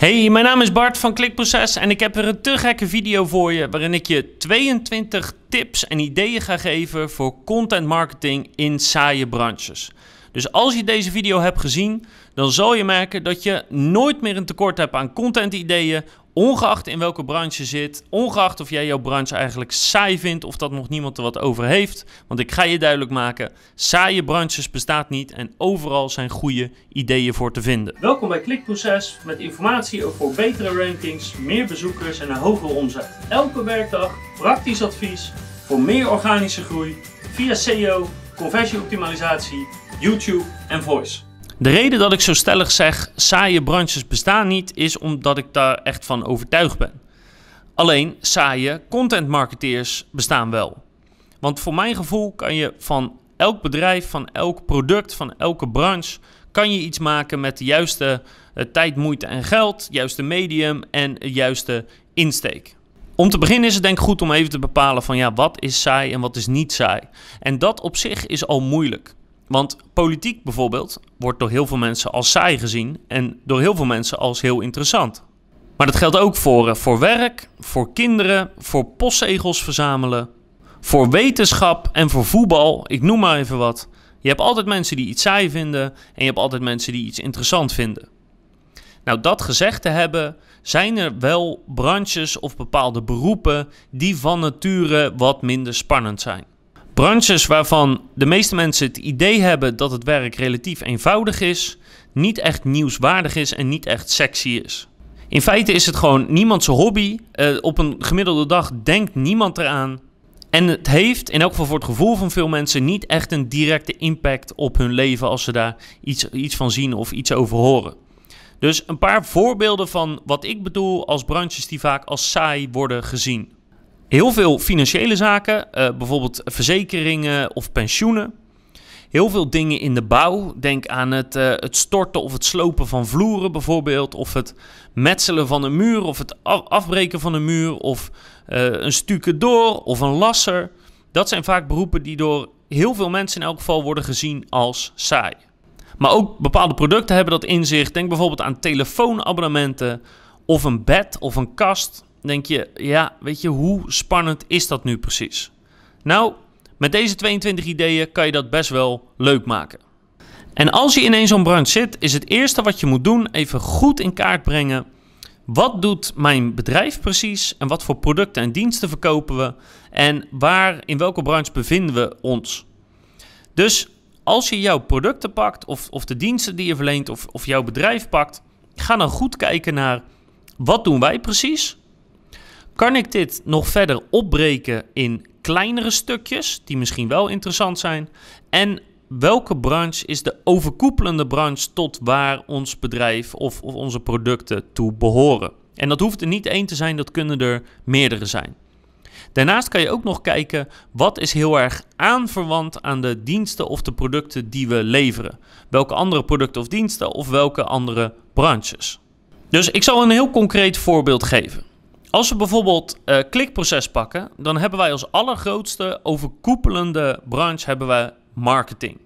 Hey, mijn naam is Bart van Klikproces en ik heb weer een te gekke video voor je waarin ik je 22 tips en ideeën ga geven voor content marketing in saaie branches. Dus als je deze video hebt gezien, dan zal je merken dat je nooit meer een tekort hebt aan content ideeën Ongeacht in welke branche je zit, ongeacht of jij jouw branche eigenlijk saai vindt of dat nog niemand er wat over heeft. Want ik ga je duidelijk maken, saaie branches bestaat niet en overal zijn goede ideeën voor te vinden. Welkom bij Klikproces met informatie over betere rankings, meer bezoekers en een hogere omzet. Elke werkdag praktisch advies voor meer organische groei via SEO, conversieoptimalisatie, YouTube en voice. De reden dat ik zo stellig zeg, saaie branches bestaan niet, is omdat ik daar echt van overtuigd ben. Alleen saaie content marketeers bestaan wel. Want voor mijn gevoel kan je van elk bedrijf, van elk product, van elke branche, kan je iets maken met de juiste uh, tijd, moeite en geld, juiste medium en juiste insteek. Om te beginnen is het denk ik goed om even te bepalen van ja, wat is saai en wat is niet saai. En dat op zich is al moeilijk. Want politiek bijvoorbeeld wordt door heel veel mensen als saai gezien en door heel veel mensen als heel interessant. Maar dat geldt ook voor, eh, voor werk, voor kinderen, voor postzegels verzamelen, voor wetenschap en voor voetbal. Ik noem maar even wat. Je hebt altijd mensen die iets saai vinden en je hebt altijd mensen die iets interessant vinden. Nou, dat gezegd te hebben, zijn er wel branches of bepaalde beroepen die van nature wat minder spannend zijn. Branches waarvan de meeste mensen het idee hebben dat het werk relatief eenvoudig is, niet echt nieuwswaardig is en niet echt sexy is. In feite is het gewoon niemand zijn hobby. Uh, op een gemiddelde dag denkt niemand eraan. En het heeft, in elk geval voor het gevoel van veel mensen, niet echt een directe impact op hun leven als ze daar iets, iets van zien of iets over horen. Dus een paar voorbeelden van wat ik bedoel als branches die vaak als saai worden gezien. Heel veel financiële zaken, uh, bijvoorbeeld verzekeringen of pensioenen. Heel veel dingen in de bouw. Denk aan het, uh, het storten of het slopen van vloeren bijvoorbeeld. Of het metselen van een muur of het afbreken van een muur. Of uh, een stukken door of een lasser. Dat zijn vaak beroepen die door heel veel mensen in elk geval worden gezien als saai. Maar ook bepaalde producten hebben dat in zich. Denk bijvoorbeeld aan telefoonabonnementen of een bed of een kast denk je, ja, weet je, hoe spannend is dat nu precies? Nou, met deze 22 ideeën kan je dat best wel leuk maken. En als je in zo'n branche zit, is het eerste wat je moet doen even goed in kaart brengen. Wat doet mijn bedrijf precies en wat voor producten en diensten verkopen we en waar in welke branche bevinden we ons? Dus als je jouw producten pakt of, of de diensten die je verleent of, of jouw bedrijf pakt, ga dan goed kijken naar wat doen wij precies kan ik dit nog verder opbreken in kleinere stukjes die misschien wel interessant zijn? En welke branche is de overkoepelende branche tot waar ons bedrijf of, of onze producten toe behoren? En dat hoeft er niet één te zijn, dat kunnen er meerdere zijn. Daarnaast kan je ook nog kijken wat is heel erg aanverwant aan de diensten of de producten die we leveren. Welke andere producten of diensten of welke andere branches. Dus ik zal een heel concreet voorbeeld geven. Als we bijvoorbeeld uh, klikproces pakken, dan hebben wij als allergrootste overkoepelende branche hebben wij marketing.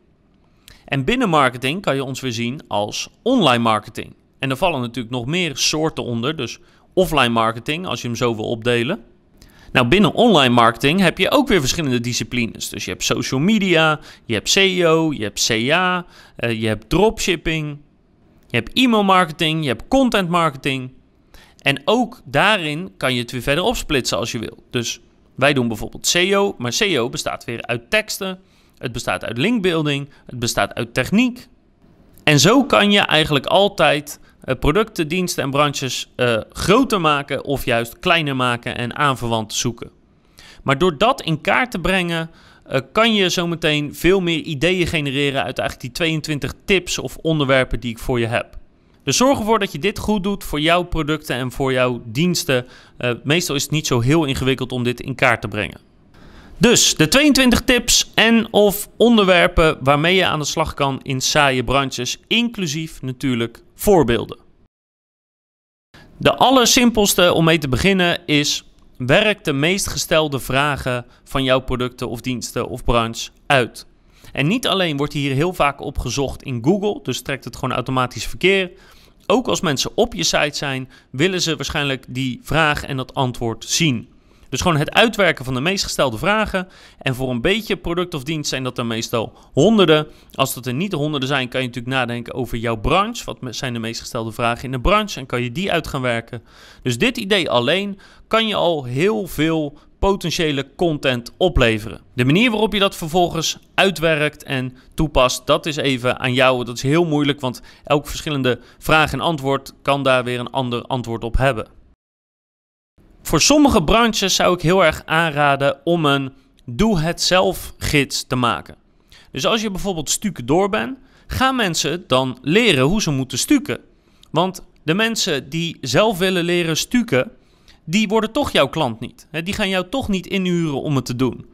En binnen marketing kan je ons weer zien als online marketing. En er vallen natuurlijk nog meer soorten onder, dus offline marketing, als je hem zo wil opdelen. Nou, binnen online marketing heb je ook weer verschillende disciplines. Dus je hebt social media, je hebt SEO, je hebt CA, eh, je hebt dropshipping, je hebt e-mail marketing, je hebt content marketing. En ook daarin kan je het weer verder opsplitsen als je wil. Dus wij doen bijvoorbeeld SEO, maar SEO bestaat weer uit teksten, het bestaat uit linkbuilding, het bestaat uit techniek. En zo kan je eigenlijk altijd uh, producten, diensten en branches uh, groter maken of juist kleiner maken en aanverwant zoeken. Maar door dat in kaart te brengen, uh, kan je zometeen veel meer ideeën genereren uit eigenlijk die 22 tips of onderwerpen die ik voor je heb. Dus zorg ervoor dat je dit goed doet voor jouw producten en voor jouw diensten. Uh, meestal is het niet zo heel ingewikkeld om dit in kaart te brengen. Dus de 22 tips en of onderwerpen waarmee je aan de slag kan in saaie branches, inclusief natuurlijk voorbeelden. De allersimpelste om mee te beginnen is: werk de meest gestelde vragen van jouw producten of diensten of branche uit. En niet alleen wordt hier heel vaak op gezocht in Google, dus trekt het gewoon automatisch verkeer, ook als mensen op je site zijn, willen ze waarschijnlijk die vraag en dat antwoord zien. Dus gewoon het uitwerken van de meest gestelde vragen. En voor een beetje product of dienst zijn dat er meestal honderden. Als dat er niet honderden zijn, kan je natuurlijk nadenken over jouw branche. Wat zijn de meest gestelde vragen in de branche? En kan je die uit gaan werken. Dus dit idee alleen kan je al heel veel potentiële content opleveren. De manier waarop je dat vervolgens uitwerkt en toepast, dat is even aan jou. Dat is heel moeilijk, want elk verschillende vraag en antwoord kan daar weer een ander antwoord op hebben. Voor sommige branches zou ik heel erg aanraden om een doe-het-zelf gids te maken. Dus als je bijvoorbeeld stukken door bent, gaan mensen dan leren hoe ze moeten stukken. Want de mensen die zelf willen leren stukken, die worden toch jouw klant niet. Die gaan jou toch niet inhuren om het te doen.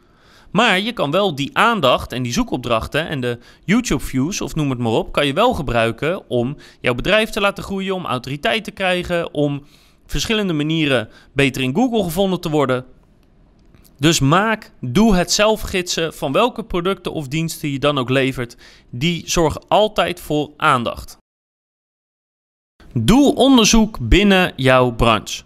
Maar je kan wel die aandacht en die zoekopdrachten en de YouTube views, of noem het maar op, kan je wel gebruiken om jouw bedrijf te laten groeien, om autoriteit te krijgen, om verschillende manieren beter in Google gevonden te worden. Dus maak, doe het zelf gidsen van welke producten of diensten je dan ook levert. Die zorgen altijd voor aandacht. Doe onderzoek binnen jouw branche.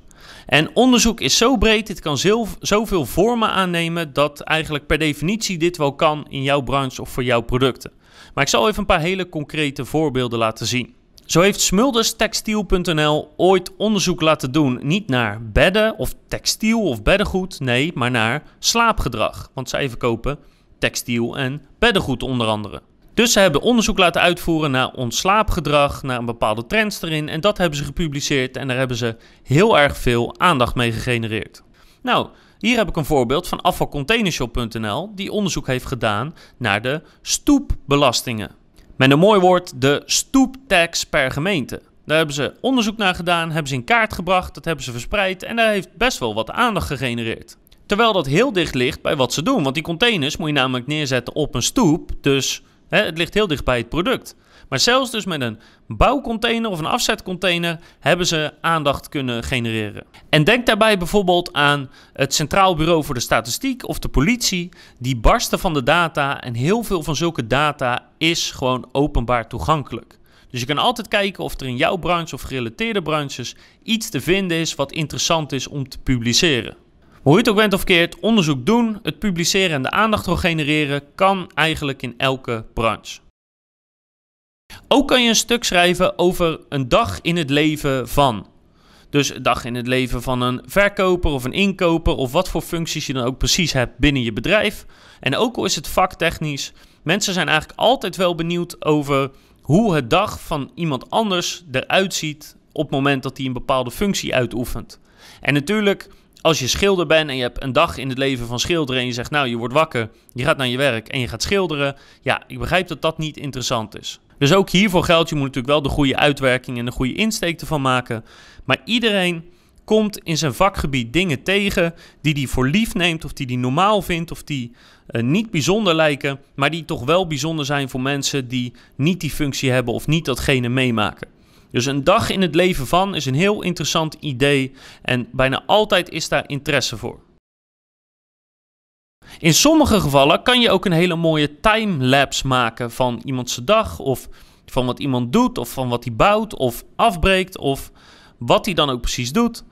En onderzoek is zo breed, dit kan zoveel vormen aannemen dat eigenlijk per definitie dit wel kan in jouw branche of voor jouw producten. Maar ik zal even een paar hele concrete voorbeelden laten zien. Zo heeft smulderstextiel.nl ooit onderzoek laten doen, niet naar bedden of textiel of beddengoed, nee, maar naar slaapgedrag. Want zij verkopen textiel en beddengoed onder andere. Dus ze hebben onderzoek laten uitvoeren naar ons slaapgedrag, naar een bepaalde trends erin. En dat hebben ze gepubliceerd en daar hebben ze heel erg veel aandacht mee gegenereerd. Nou, hier heb ik een voorbeeld van afvalcontainershop.nl die onderzoek heeft gedaan naar de stoepbelastingen. Met een mooi woord, de stoeptax per gemeente. Daar hebben ze onderzoek naar gedaan, hebben ze in kaart gebracht, dat hebben ze verspreid en daar heeft best wel wat aandacht gegenereerd. Terwijl dat heel dicht ligt bij wat ze doen, want die containers moet je namelijk neerzetten op een stoep, dus het ligt heel dicht bij het product. Maar zelfs dus met een bouwcontainer of een afzetcontainer hebben ze aandacht kunnen genereren. En denk daarbij bijvoorbeeld aan het Centraal Bureau voor de Statistiek of de politie. Die barsten van de data en heel veel van zulke data is gewoon openbaar toegankelijk. Dus je kan altijd kijken of er in jouw branche of gerelateerde branches iets te vinden is wat interessant is om te publiceren. Hoe je het ook bent of keert, onderzoek doen, het publiceren en de aandacht wil genereren kan eigenlijk in elke branche. Ook kan je een stuk schrijven over een dag in het leven van. Dus een dag in het leven van een verkoper of een inkoper of wat voor functies je dan ook precies hebt binnen je bedrijf. En ook al is het vaktechnisch, mensen zijn eigenlijk altijd wel benieuwd over hoe het dag van iemand anders eruit ziet op het moment dat hij een bepaalde functie uitoefent. En natuurlijk, als je schilder bent en je hebt een dag in het leven van schilderen en je zegt, nou, je wordt wakker, je gaat naar je werk en je gaat schilderen. Ja, ik begrijp dat dat niet interessant is. Dus ook hiervoor geldt, je moet natuurlijk wel de goede uitwerking en de goede insteek ervan maken. Maar iedereen komt in zijn vakgebied dingen tegen die hij voor lief neemt of die hij normaal vindt of die uh, niet bijzonder lijken, maar die toch wel bijzonder zijn voor mensen die niet die functie hebben of niet datgene meemaken. Dus een dag in het leven van is een heel interessant idee en bijna altijd is daar interesse voor. In sommige gevallen kan je ook een hele mooie timelapse maken van iemands dag of van wat iemand doet of van wat hij bouwt of afbreekt of wat hij dan ook precies doet.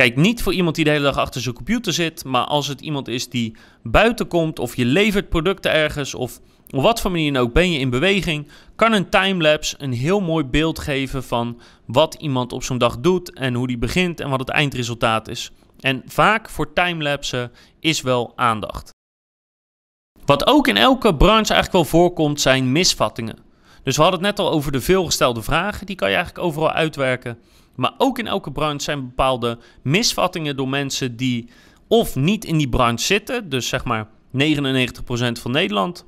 Kijk, niet voor iemand die de hele dag achter zijn computer zit, maar als het iemand is die buiten komt of je levert producten ergens of op wat voor manier dan ook ben je in beweging, kan een timelapse een heel mooi beeld geven van wat iemand op zo'n dag doet en hoe die begint en wat het eindresultaat is. En vaak voor timelapsen is wel aandacht. Wat ook in elke branche eigenlijk wel voorkomt, zijn misvattingen. Dus we hadden het net al over de veelgestelde vragen, die kan je eigenlijk overal uitwerken. Maar ook in elke branche zijn bepaalde misvattingen door mensen die of niet in die branche zitten, dus zeg maar 99% van Nederland,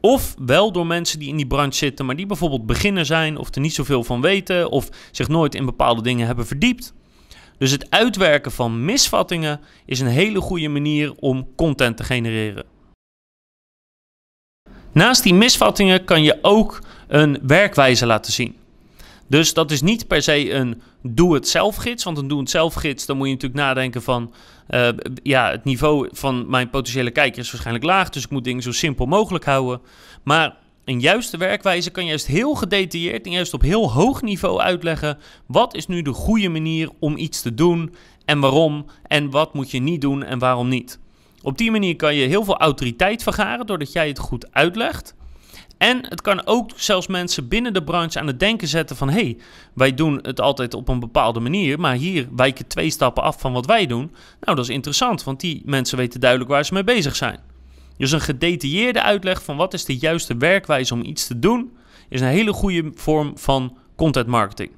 of wel door mensen die in die branche zitten, maar die bijvoorbeeld beginner zijn of er niet zoveel van weten of zich nooit in bepaalde dingen hebben verdiept. Dus het uitwerken van misvattingen is een hele goede manier om content te genereren. Naast die misvattingen kan je ook een werkwijze laten zien. Dus dat is niet per se een doe-het-zelf-gids. Want een doe-het-zelf-gids, dan moet je natuurlijk nadenken van... Uh, ja, het niveau van mijn potentiële kijker is waarschijnlijk laag... dus ik moet dingen zo simpel mogelijk houden. Maar een juiste werkwijze kan juist heel gedetailleerd en juist op heel hoog niveau uitleggen wat is nu de goede manier om iets te doen en waarom en wat moet je niet doen en waarom niet. Op die manier kan je heel veel autoriteit vergaren doordat jij het goed uitlegt. En het kan ook zelfs mensen binnen de branche aan het denken zetten van... hé, hey, wij doen het altijd op een bepaalde manier... maar hier wijken twee stappen af van wat wij doen. Nou, dat is interessant, want die mensen weten duidelijk waar ze mee bezig zijn. Dus een gedetailleerde uitleg van wat is de juiste werkwijze om iets te doen... is een hele goede vorm van content marketing.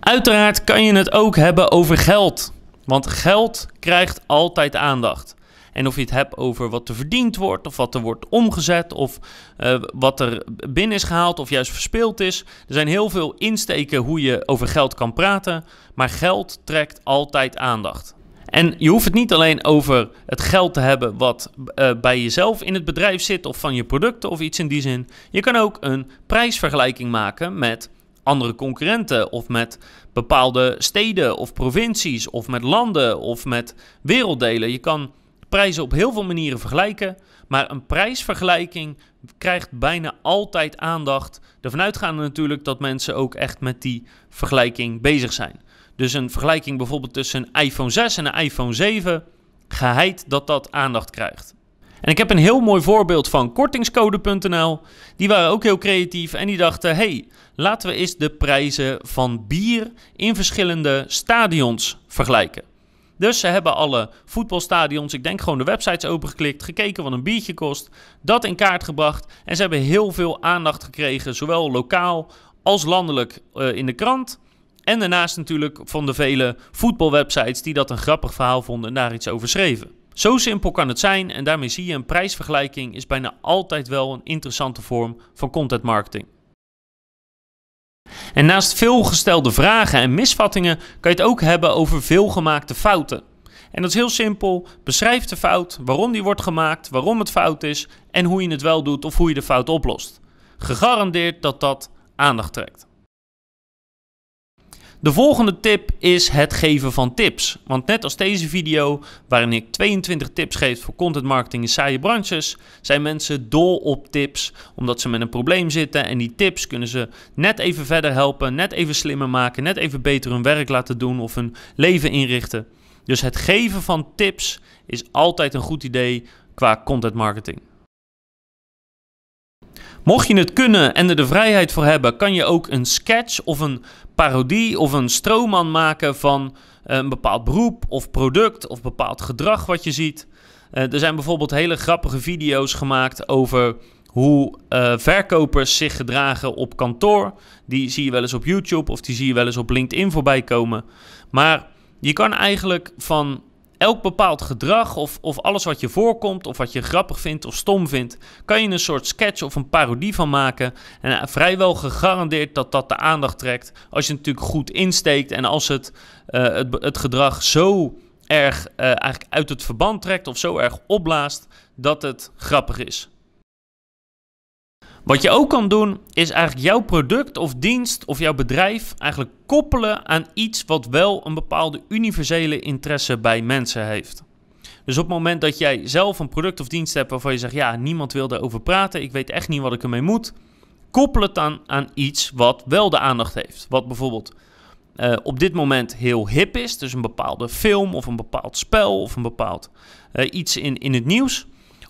Uiteraard kan je het ook hebben over geld. Want geld krijgt altijd aandacht. En of je het hebt over wat er verdiend wordt, of wat er wordt omgezet, of uh, wat er binnen is gehaald, of juist verspeeld is. Er zijn heel veel insteken hoe je over geld kan praten, maar geld trekt altijd aandacht. En je hoeft het niet alleen over het geld te hebben wat uh, bij jezelf in het bedrijf zit, of van je producten of iets in die zin. Je kan ook een prijsvergelijking maken met andere concurrenten of met bepaalde steden of provincies of met landen of met werelddelen. Je kan prijzen op heel veel manieren vergelijken, maar een prijsvergelijking krijgt bijna altijd aandacht. Ervan uitgaande natuurlijk dat mensen ook echt met die vergelijking bezig zijn. Dus een vergelijking bijvoorbeeld tussen een iPhone 6 en een iPhone 7, geheid dat dat aandacht krijgt. En ik heb een heel mooi voorbeeld van kortingscode.nl. Die waren ook heel creatief en die dachten: hey, laten we eens de prijzen van bier in verschillende stadions vergelijken. Dus ze hebben alle voetbalstadions, ik denk gewoon de websites opengeklikt, gekeken wat een biertje kost, dat in kaart gebracht. En ze hebben heel veel aandacht gekregen, zowel lokaal als landelijk uh, in de krant. En daarnaast natuurlijk van de vele voetbalwebsites die dat een grappig verhaal vonden en daar iets over schreven. Zo simpel kan het zijn en daarmee zie je een prijsvergelijking is bijna altijd wel een interessante vorm van content marketing. En naast veelgestelde vragen en misvattingen kan je het ook hebben over veelgemaakte fouten. En dat is heel simpel. Beschrijf de fout, waarom die wordt gemaakt, waarom het fout is en hoe je het wel doet of hoe je de fout oplost. Gegarandeerd dat dat aandacht trekt. De volgende tip is het geven van tips. Want net als deze video, waarin ik 22 tips geef voor content marketing in saaie branches, zijn mensen dol op tips, omdat ze met een probleem zitten en die tips kunnen ze net even verder helpen, net even slimmer maken, net even beter hun werk laten doen of hun leven inrichten. Dus het geven van tips is altijd een goed idee qua content marketing. Mocht je het kunnen en er de vrijheid voor hebben, kan je ook een sketch of een parodie of een stroomman maken van eh, een bepaald beroep of product of bepaald gedrag wat je ziet. Uh, er zijn bijvoorbeeld hele grappige video's gemaakt over hoe uh, verkopers zich gedragen op kantoor. Die zie je wel eens op YouTube of die zie je wel eens op LinkedIn voorbij komen. Maar je kan eigenlijk van elk bepaald gedrag of, of alles wat je voorkomt of wat je grappig vindt of stom vindt, kan je een soort sketch of een parodie van maken. En uh, vrijwel gegarandeerd dat dat de aandacht trekt als je het natuurlijk goed insteekt en als het, uh, het, het, gedrag zo erg uh, eigenlijk uit het verband trekt of zo erg opblaast dat het grappig is. Wat je ook kan doen, is eigenlijk jouw product of dienst of jouw bedrijf eigenlijk koppelen aan iets wat wel een bepaalde universele interesse bij mensen heeft. Dus op het moment dat jij zelf een product of dienst hebt waarvan je zegt, ja, niemand wil erover praten, ik weet echt niet wat ik ermee moet, koppel het dan aan iets wat wel de aandacht heeft. Wat bijvoorbeeld uh, op dit moment heel hip is, dus een bepaalde film of een bepaald spel of een bepaald uh, iets in, in het nieuws.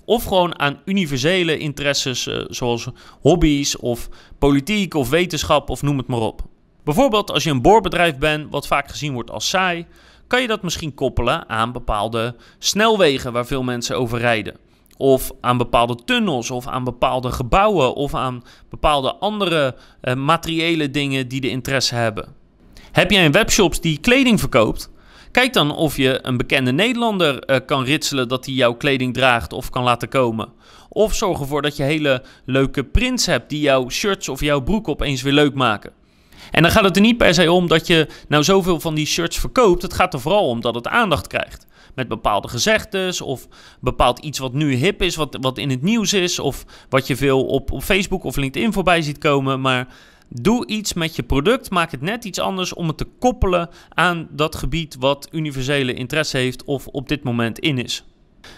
Of gewoon aan universele interesses uh, zoals hobby's of politiek of wetenschap of noem het maar op. Bijvoorbeeld als je een boorbedrijf bent, wat vaak gezien wordt als saai, kan je dat misschien koppelen aan bepaalde snelwegen waar veel mensen over rijden. Of aan bepaalde tunnels, of aan bepaalde gebouwen, of aan bepaalde andere uh, materiële dingen die de interesse hebben. Heb jij een webshop die kleding verkoopt? Kijk dan of je een bekende Nederlander uh, kan ritselen dat hij jouw kleding draagt of kan laten komen. Of zorg ervoor dat je hele leuke prints hebt die jouw shirts of jouw broek opeens weer leuk maken. En dan gaat het er niet per se om dat je nou zoveel van die shirts verkoopt. Het gaat er vooral om dat het aandacht krijgt. Met bepaalde gezegdes of bepaald iets wat nu hip is, wat, wat in het nieuws is. Of wat je veel op, op Facebook of LinkedIn voorbij ziet komen. Maar Doe iets met je product, maak het net iets anders om het te koppelen aan dat gebied wat universele interesse heeft of op dit moment in is.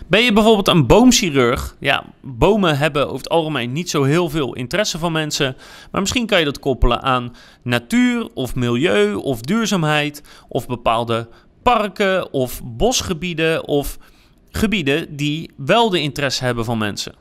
Ben je bijvoorbeeld een boomchirurg? Ja, bomen hebben over het algemeen niet zo heel veel interesse van mensen. Maar misschien kan je dat koppelen aan natuur of milieu of duurzaamheid of bepaalde parken of bosgebieden of gebieden die wel de interesse hebben van mensen.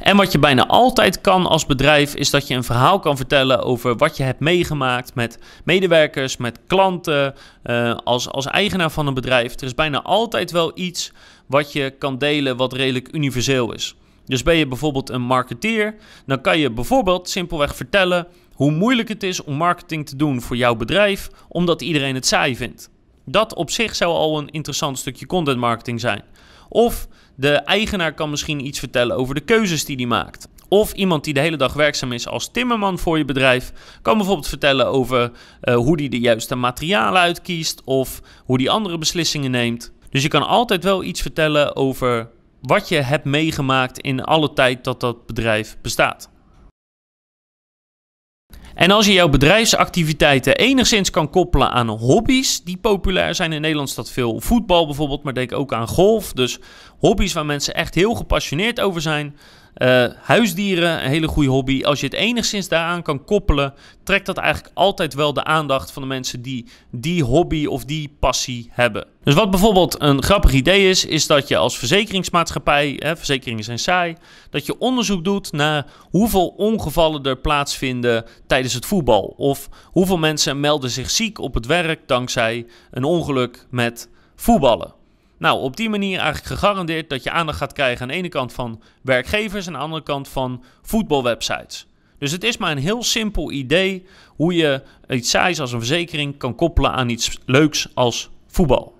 En wat je bijna altijd kan als bedrijf, is dat je een verhaal kan vertellen over wat je hebt meegemaakt met medewerkers, met klanten, uh, als, als eigenaar van een bedrijf. Er is bijna altijd wel iets wat je kan delen wat redelijk universeel is. Dus ben je bijvoorbeeld een marketeer, dan kan je bijvoorbeeld simpelweg vertellen hoe moeilijk het is om marketing te doen voor jouw bedrijf, omdat iedereen het saai vindt. Dat op zich zou al een interessant stukje content marketing zijn. Of de eigenaar kan misschien iets vertellen over de keuzes die hij maakt. Of iemand die de hele dag werkzaam is als timmerman voor je bedrijf, kan bijvoorbeeld vertellen over uh, hoe hij de juiste materialen uitkiest of hoe hij andere beslissingen neemt. Dus je kan altijd wel iets vertellen over wat je hebt meegemaakt in alle tijd dat dat bedrijf bestaat. En als je jouw bedrijfsactiviteiten enigszins kan koppelen aan hobby's die populair zijn in Nederland, staat veel voetbal bijvoorbeeld, maar denk ook aan golf. Dus hobby's waar mensen echt heel gepassioneerd over zijn. Uh, huisdieren, een hele goede hobby. Als je het enigszins daaraan kan koppelen, trekt dat eigenlijk altijd wel de aandacht van de mensen die die hobby of die passie hebben. Dus wat bijvoorbeeld een grappig idee is, is dat je als verzekeringsmaatschappij, hè, verzekeringen zijn saai, dat je onderzoek doet naar hoeveel ongevallen er plaatsvinden tijdens het voetbal. Of hoeveel mensen melden zich ziek op het werk dankzij een ongeluk met voetballen. Nou, op die manier eigenlijk gegarandeerd dat je aandacht gaat krijgen aan de ene kant van werkgevers en aan de andere kant van voetbalwebsites. Dus het is maar een heel simpel idee hoe je iets saais als een verzekering kan koppelen aan iets leuks als voetbal.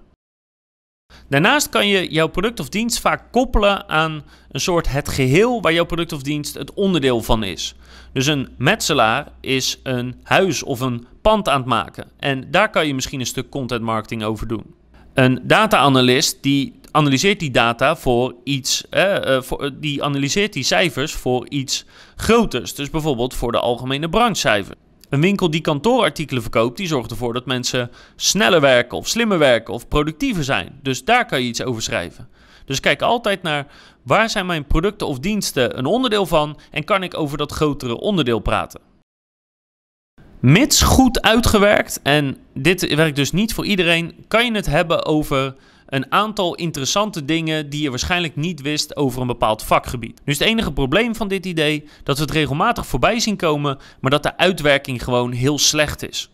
Daarnaast kan je jouw product of dienst vaak koppelen aan een soort het geheel waar jouw product of dienst het onderdeel van is. Dus een metselaar is een huis of een pand aan het maken. En daar kan je misschien een stuk content marketing over doen. Een data-analyst die analyseert die data voor iets, eh, voor, die analyseert die cijfers voor iets groters. Dus bijvoorbeeld voor de algemene branchecijfer. Een winkel die kantoorartikelen verkoopt, die zorgt ervoor dat mensen sneller werken of slimmer werken of productiever zijn. Dus daar kan je iets over schrijven. Dus kijk altijd naar waar zijn mijn producten of diensten een onderdeel van en kan ik over dat grotere onderdeel praten. Mits goed uitgewerkt, en dit werkt dus niet voor iedereen, kan je het hebben over een aantal interessante dingen die je waarschijnlijk niet wist over een bepaald vakgebied. Nu is het enige probleem van dit idee dat we het regelmatig voorbij zien komen, maar dat de uitwerking gewoon heel slecht is.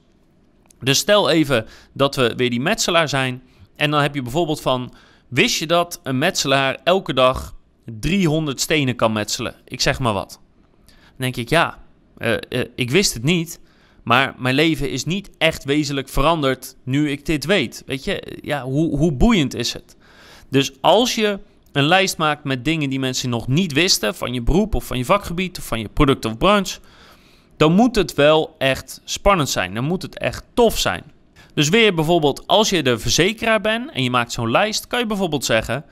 Dus stel even dat we weer die metselaar zijn en dan heb je bijvoorbeeld van, wist je dat een metselaar elke dag 300 stenen kan metselen? Ik zeg maar wat. Dan denk ik, ja, uh, uh, ik wist het niet, maar mijn leven is niet echt wezenlijk veranderd nu ik dit weet. Weet je, ja, hoe, hoe boeiend is het? Dus als je een lijst maakt met dingen die mensen nog niet wisten van je beroep of van je vakgebied of van je product of branche, dan moet het wel echt spannend zijn. Dan moet het echt tof zijn. Dus weer bijvoorbeeld, als je de verzekeraar bent en je maakt zo'n lijst, kan je bijvoorbeeld zeggen: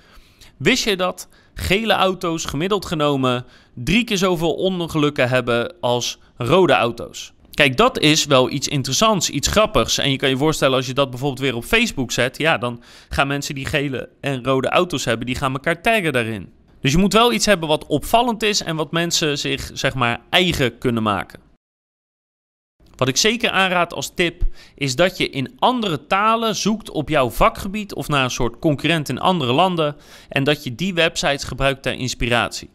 Wist je dat gele auto's gemiddeld genomen drie keer zoveel ongelukken hebben als rode auto's? Kijk, dat is wel iets interessants, iets grappigs. En je kan je voorstellen als je dat bijvoorbeeld weer op Facebook zet, ja, dan gaan mensen die gele en rode auto's hebben, die gaan elkaar taggen daarin. Dus je moet wel iets hebben wat opvallend is en wat mensen zich, zeg maar, eigen kunnen maken. Wat ik zeker aanraad als tip is dat je in andere talen zoekt op jouw vakgebied of naar een soort concurrent in andere landen en dat je die websites gebruikt ter inspiratie.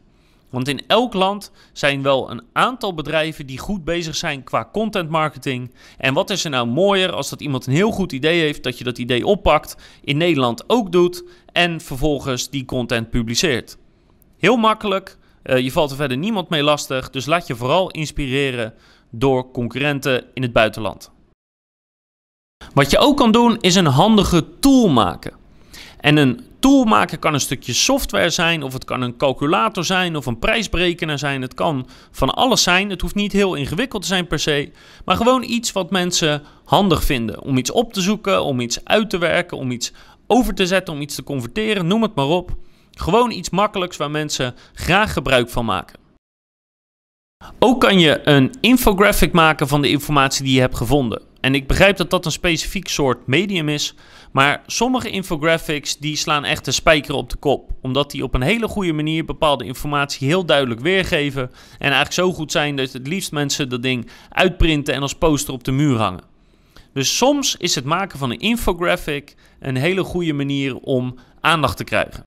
Want in elk land zijn wel een aantal bedrijven die goed bezig zijn qua content marketing. En wat is er nou mooier als dat iemand een heel goed idee heeft, dat je dat idee oppakt, in Nederland ook doet en vervolgens die content publiceert. Heel makkelijk, uh, je valt er verder niemand mee lastig, dus laat je vooral inspireren door concurrenten in het buitenland. Wat je ook kan doen is een handige tool maken. En een tool maken kan een stukje software zijn, of het kan een calculator zijn, of een prijsberekenaar zijn. Het kan van alles zijn. Het hoeft niet heel ingewikkeld te zijn per se, maar gewoon iets wat mensen handig vinden. Om iets op te zoeken, om iets uit te werken, om iets over te zetten, om iets te converteren, noem het maar op. Gewoon iets makkelijks waar mensen graag gebruik van maken. Ook kan je een infographic maken van de informatie die je hebt gevonden. En ik begrijp dat dat een specifiek soort medium is, maar sommige infographics die slaan echt de spijker op de kop. omdat die op een hele goede manier bepaalde informatie heel duidelijk weergeven. En eigenlijk zo goed zijn dat het liefst mensen dat ding uitprinten en als poster op de muur hangen. Dus soms is het maken van een infographic een hele goede manier om aandacht te krijgen.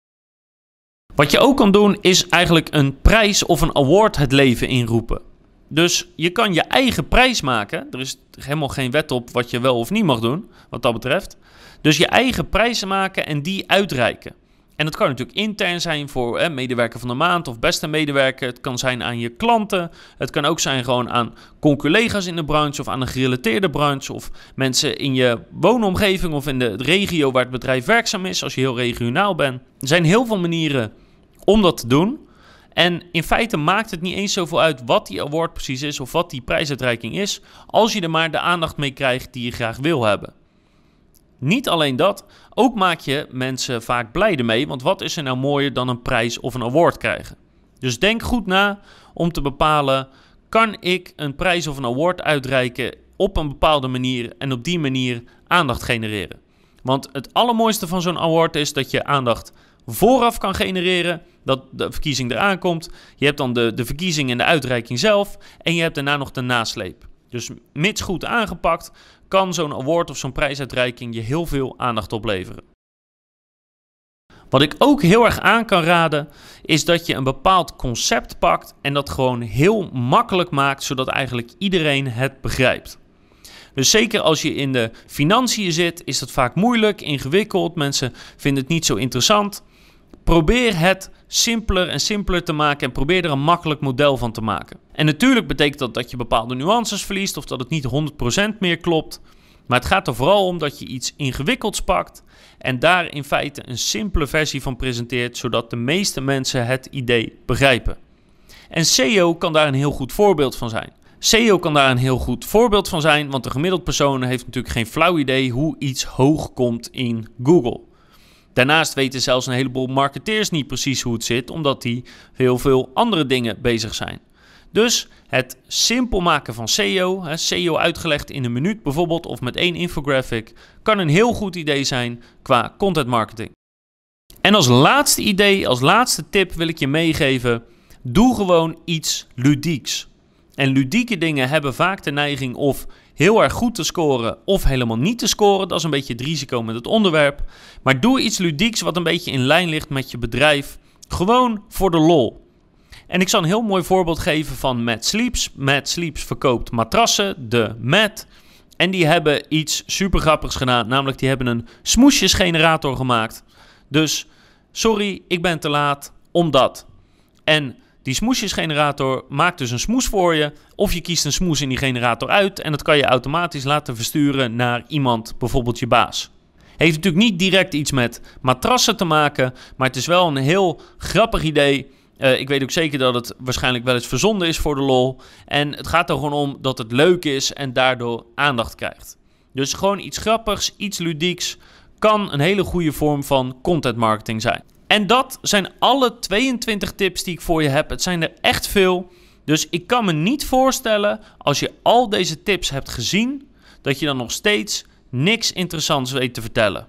Wat je ook kan doen is eigenlijk een prijs of een award het leven inroepen. Dus je kan je eigen prijs maken. Er is helemaal geen wet op wat je wel of niet mag doen, wat dat betreft. Dus je eigen prijzen maken en die uitreiken. En dat kan natuurlijk intern zijn voor hè, medewerker van de maand of beste medewerker. Het kan zijn aan je klanten. Het kan ook zijn gewoon aan collega's in de branche of aan een gerelateerde branche. Of mensen in je woonomgeving of in de regio waar het bedrijf werkzaam is, als je heel regionaal bent. Er zijn heel veel manieren om dat te doen. En in feite maakt het niet eens zoveel uit wat die award precies is of wat die prijsuitreiking is, als je er maar de aandacht mee krijgt die je graag wil hebben. Niet alleen dat, ook maak je mensen vaak blij ermee, want wat is er nou mooier dan een prijs of een award krijgen? Dus denk goed na om te bepalen, kan ik een prijs of een award uitreiken op een bepaalde manier en op die manier aandacht genereren? Want het allermooiste van zo'n award is dat je aandacht vooraf kan genereren, dat de verkiezing eraan komt. Je hebt dan de, de verkiezing en de uitreiking zelf en je hebt daarna nog de nasleep. Dus mits goed aangepakt, kan zo'n award of zo'n prijsuitreiking je heel veel aandacht opleveren. Wat ik ook heel erg aan kan raden, is dat je een bepaald concept pakt en dat gewoon heel makkelijk maakt, zodat eigenlijk iedereen het begrijpt. Dus zeker als je in de financiën zit, is dat vaak moeilijk, ingewikkeld. Mensen vinden het niet zo interessant. Probeer het simpeler en simpeler te maken en probeer er een makkelijk model van te maken. En natuurlijk betekent dat dat je bepaalde nuances verliest of dat het niet 100% meer klopt. Maar het gaat er vooral om dat je iets ingewikkelds pakt en daar in feite een simpele versie van presenteert, zodat de meeste mensen het idee begrijpen. En SEO kan daar een heel goed voorbeeld van zijn. SEO kan daar een heel goed voorbeeld van zijn, want de gemiddeld persoon heeft natuurlijk geen flauw idee hoe iets hoog komt in Google. Daarnaast weten zelfs een heleboel marketeers niet precies hoe het zit, omdat die heel veel andere dingen bezig zijn. Dus het simpel maken van SEO, SEO uitgelegd in een minuut bijvoorbeeld of met één infographic, kan een heel goed idee zijn qua content marketing. En als laatste idee, als laatste tip wil ik je meegeven: doe gewoon iets ludieks. En ludieke dingen hebben vaak de neiging of heel erg goed te scoren of helemaal niet te scoren. Dat is een beetje het risico met het onderwerp. Maar doe iets ludieks wat een beetje in lijn ligt met je bedrijf. Gewoon voor de lol. En ik zal een heel mooi voorbeeld geven van Mad Sleeps. Mad Sleeps verkoopt matrassen, de Mad. En die hebben iets super grappigs gedaan. Namelijk, die hebben een smoesjesgenerator gemaakt. Dus, sorry, ik ben te laat, omdat. En die smoesjesgenerator maakt dus een smoes voor je. Of je kiest een smoes in die generator uit. En dat kan je automatisch laten versturen naar iemand, bijvoorbeeld je baas. Heeft natuurlijk niet direct iets met matrassen te maken. Maar het is wel een heel grappig idee. Uh, ik weet ook zeker dat het waarschijnlijk wel eens verzonden is voor de lol. En het gaat er gewoon om dat het leuk is en daardoor aandacht krijgt. Dus gewoon iets grappigs, iets ludieks kan een hele goede vorm van content marketing zijn. En dat zijn alle 22 tips die ik voor je heb. Het zijn er echt veel. Dus ik kan me niet voorstellen, als je al deze tips hebt gezien, dat je dan nog steeds niks interessants weet te vertellen.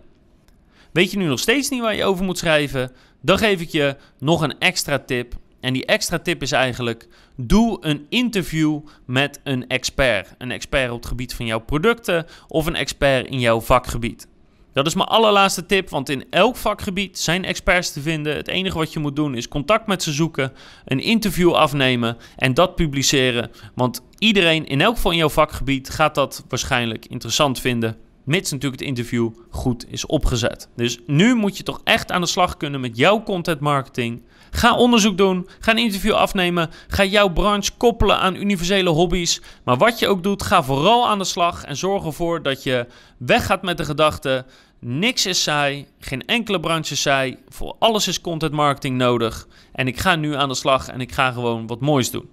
Weet je nu nog steeds niet waar je over moet schrijven? Dan geef ik je nog een extra tip. En die extra tip is eigenlijk: doe een interview met een expert. Een expert op het gebied van jouw producten of een expert in jouw vakgebied. Dat is mijn allerlaatste tip, want in elk vakgebied zijn experts te vinden. Het enige wat je moet doen is contact met ze zoeken, een interview afnemen en dat publiceren. Want iedereen, in elk in jouw vakgebied, gaat dat waarschijnlijk interessant vinden. Mits natuurlijk het interview goed is opgezet. Dus nu moet je toch echt aan de slag kunnen met jouw content marketing. Ga onderzoek doen, ga een interview afnemen, ga jouw branche koppelen aan universele hobby's. Maar wat je ook doet, ga vooral aan de slag en zorg ervoor dat je weggaat met de gedachte: niks is saai, geen enkele branche is saai, voor alles is content marketing nodig. En ik ga nu aan de slag en ik ga gewoon wat moois doen.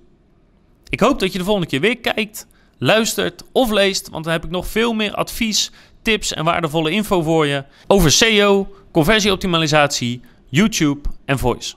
Ik hoop dat je de volgende keer weer kijkt, luistert of leest, want dan heb ik nog veel meer advies, tips en waardevolle info voor je over SEO, conversieoptimalisatie, YouTube en voice.